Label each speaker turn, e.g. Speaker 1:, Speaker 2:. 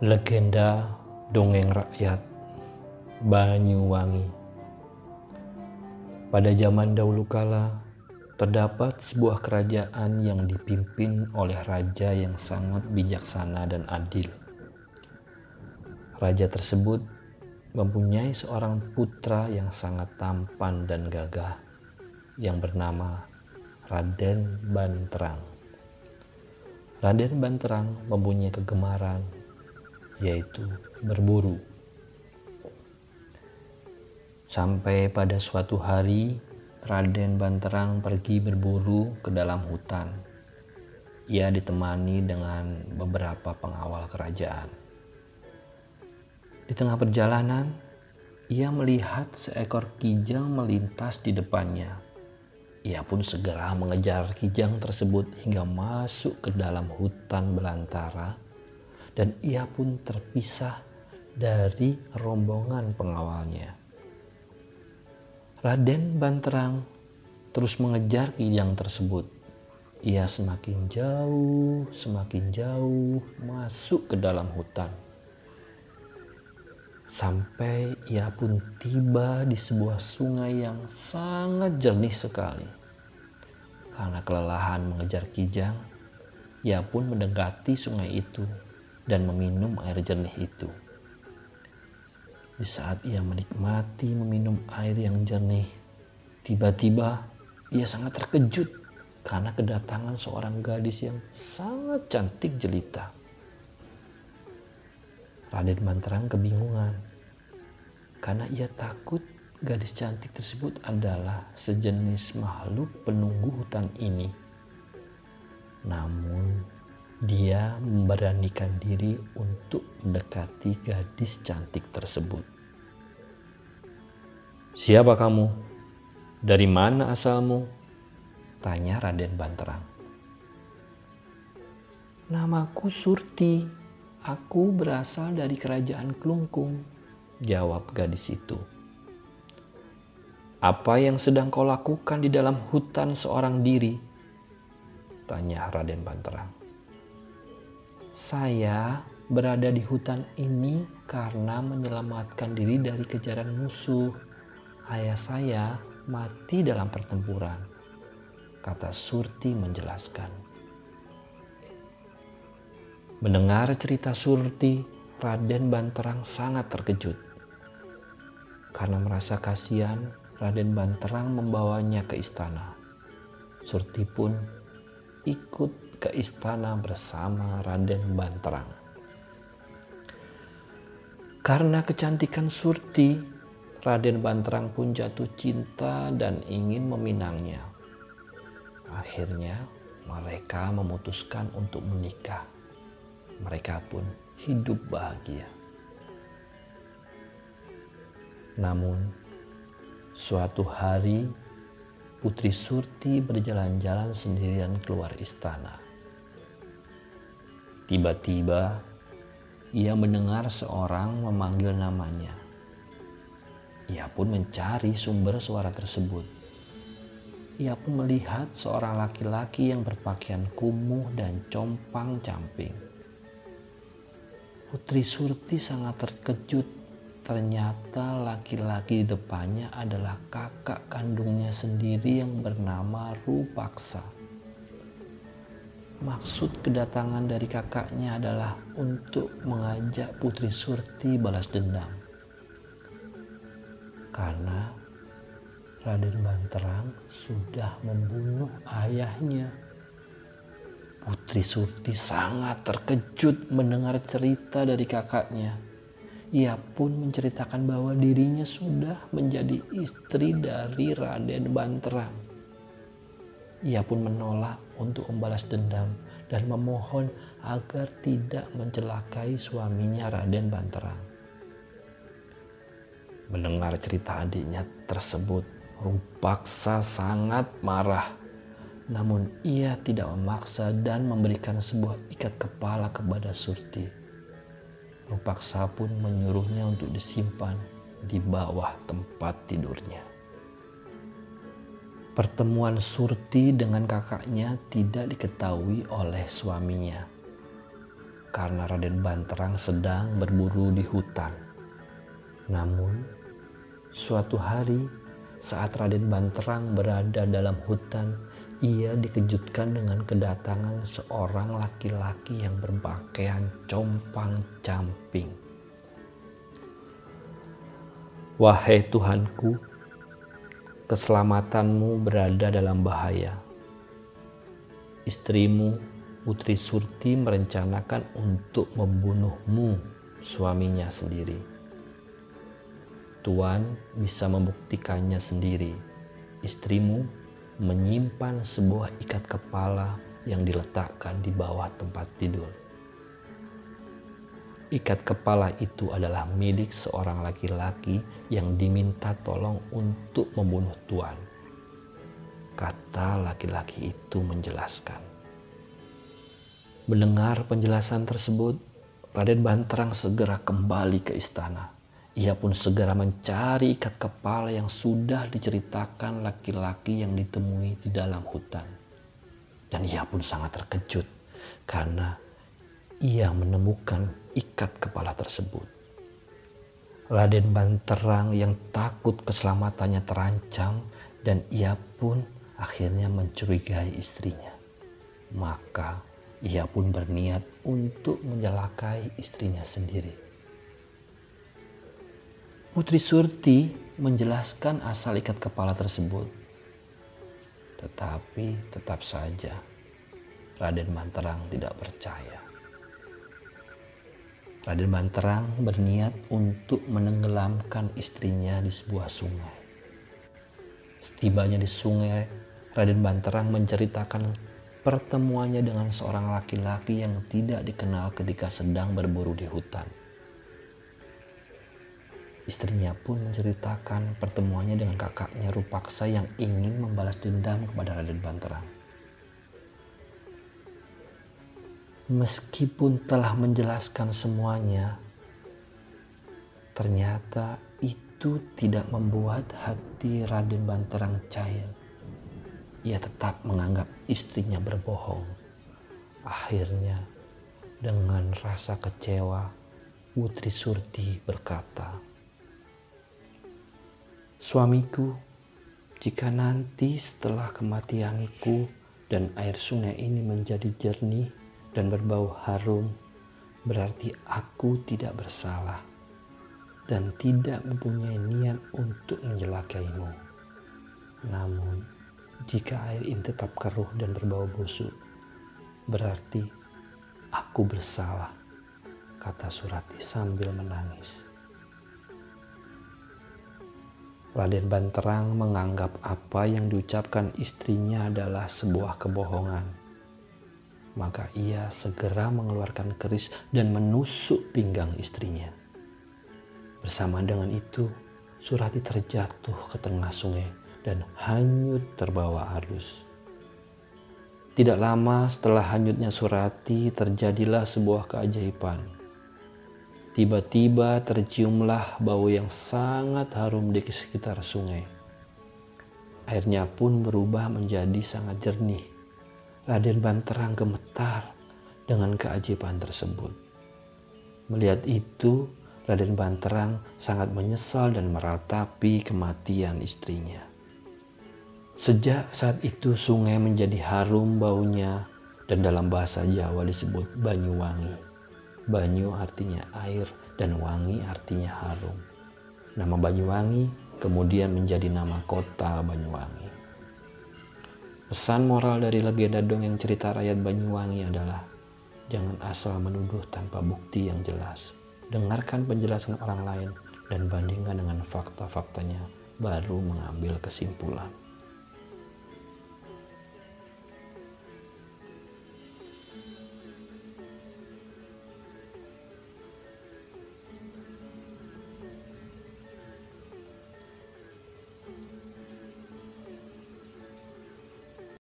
Speaker 1: Legenda Dongeng Rakyat Banyuwangi Pada zaman dahulu kala, terdapat sebuah kerajaan yang dipimpin oleh raja yang sangat bijaksana dan adil. Raja tersebut mempunyai seorang putra yang sangat tampan dan gagah yang bernama Raden Banterang. Raden Banterang mempunyai kegemaran, yaitu berburu. Sampai pada suatu hari, Raden Banterang pergi berburu ke dalam hutan. Ia ditemani dengan beberapa pengawal kerajaan. Di tengah perjalanan, ia melihat seekor kijang melintas di depannya ia pun segera mengejar kijang tersebut hingga masuk ke dalam hutan belantara dan ia pun terpisah dari rombongan pengawalnya. Raden Banterang terus mengejar kijang tersebut. Ia semakin jauh, semakin jauh masuk ke dalam hutan. Sampai ia pun tiba di sebuah sungai yang sangat jernih sekali. Karena kelelahan mengejar kijang, ia pun mendekati sungai itu dan meminum air jernih itu. Di saat ia menikmati meminum air yang jernih, tiba-tiba ia sangat terkejut karena kedatangan seorang gadis yang sangat cantik jelita. Raden Manterang kebingungan karena ia takut gadis cantik tersebut adalah sejenis makhluk penunggu hutan ini. Namun, dia memberanikan diri untuk mendekati gadis cantik tersebut. "Siapa kamu? Dari mana asalmu?" tanya Raden Banterang. "Namaku Surti," Aku berasal dari kerajaan Klungkung, jawab gadis itu. Apa yang sedang kau lakukan di dalam hutan seorang diri? Tanya Raden Banterang. Saya berada di hutan ini karena menyelamatkan diri dari kejaran musuh. Ayah saya mati dalam pertempuran, kata Surti menjelaskan. Mendengar cerita Surti, Raden Banterang sangat terkejut. Karena merasa kasihan, Raden Banterang membawanya ke istana. Surti pun ikut ke istana bersama Raden Banterang. Karena kecantikan Surti, Raden Banterang pun jatuh cinta dan ingin meminangnya. Akhirnya, mereka memutuskan untuk menikah mereka pun hidup bahagia. Namun, suatu hari Putri Surti berjalan-jalan sendirian keluar istana. Tiba-tiba, ia mendengar seorang memanggil namanya. Ia pun mencari sumber suara tersebut. Ia pun melihat seorang laki-laki yang berpakaian kumuh dan compang-camping Putri Surti sangat terkejut. Ternyata laki-laki di depannya adalah kakak kandungnya sendiri yang bernama Rupaksa. Maksud kedatangan dari kakaknya adalah untuk mengajak Putri Surti balas dendam. Karena Raden Banterang sudah membunuh ayahnya. Putri Surti sangat terkejut mendengar cerita dari kakaknya. Ia pun menceritakan bahwa dirinya sudah menjadi istri dari Raden Banterang. Ia pun menolak untuk membalas dendam dan memohon agar tidak mencelakai suaminya Raden Banterang. Mendengar cerita adiknya tersebut, Rupaksa sangat marah namun ia tidak memaksa dan memberikan sebuah ikat kepala kepada Surti. Rupaksa pun menyuruhnya untuk disimpan di bawah tempat tidurnya. Pertemuan Surti dengan kakaknya tidak diketahui oleh suaminya. karena Raden Banterang sedang berburu di hutan. Namun, suatu hari saat Raden Banterang berada dalam hutan, ia dikejutkan dengan kedatangan seorang laki-laki yang berpakaian compang-camping. Wahai Tuhanku, keselamatanmu berada dalam bahaya. Istrimu Putri Surti merencanakan untuk membunuhmu, suaminya sendiri. Tuan bisa membuktikannya sendiri. Istrimu menyimpan sebuah ikat kepala yang diletakkan di bawah tempat tidur. Ikat kepala itu adalah milik seorang laki-laki yang diminta tolong untuk membunuh Tuan. Kata laki-laki itu menjelaskan. Mendengar penjelasan tersebut, Raden Banterang segera kembali ke istana. Ia pun segera mencari ikat kepala yang sudah diceritakan laki-laki yang ditemui di dalam hutan. Dan ia pun sangat terkejut karena ia menemukan ikat kepala tersebut. Raden Banterang yang takut keselamatannya terancam dan ia pun akhirnya mencurigai istrinya. Maka ia pun berniat untuk menyelakai istrinya sendiri. Putri Surti menjelaskan asal ikat kepala tersebut. Tetapi tetap saja Raden Manterang tidak percaya. Raden Manterang berniat untuk menenggelamkan istrinya di sebuah sungai. Setibanya di sungai, Raden Banterang menceritakan pertemuannya dengan seorang laki-laki yang tidak dikenal ketika sedang berburu di hutan. Istrinya pun menceritakan pertemuannya dengan kakaknya Rupaksa yang ingin membalas dendam kepada Raden Banterang. Meskipun telah menjelaskan semuanya, ternyata itu tidak membuat hati Raden Banterang cair ia tetap menganggap istrinya berbohong. Akhirnya, dengan rasa kecewa, Putri Surti berkata, "Suamiku, jika nanti setelah kematianku dan air sungai ini menjadi jernih dan berbau harum, berarti aku tidak bersalah dan tidak mempunyai niat untuk menjelakaimu. Namun, jika air ini tetap keruh dan berbau busuk, berarti aku bersalah, kata Surati sambil menangis. Raden Banterang menganggap apa yang diucapkan istrinya adalah sebuah kebohongan. Maka ia segera mengeluarkan keris dan menusuk pinggang istrinya. Bersama dengan itu, Surati terjatuh ke tengah sungai dan hanyut terbawa arus. Tidak lama setelah hanyutnya Surati terjadilah sebuah keajaiban. Tiba-tiba terciumlah bau yang sangat harum di sekitar sungai. Airnya pun berubah menjadi sangat jernih. Raden Banterang gemetar dengan keajaiban tersebut. Melihat itu, Raden Banterang sangat menyesal dan meratapi kematian istrinya. Sejak saat itu sungai menjadi harum baunya dan dalam bahasa Jawa disebut Banyuwangi. Banyu artinya air dan wangi artinya harum. Nama Banyuwangi kemudian menjadi nama kota Banyuwangi. Pesan moral dari legenda dongeng cerita rakyat Banyuwangi adalah jangan asal menuduh tanpa bukti yang jelas. Dengarkan penjelasan orang lain dan bandingkan dengan fakta-faktanya baru mengambil kesimpulan.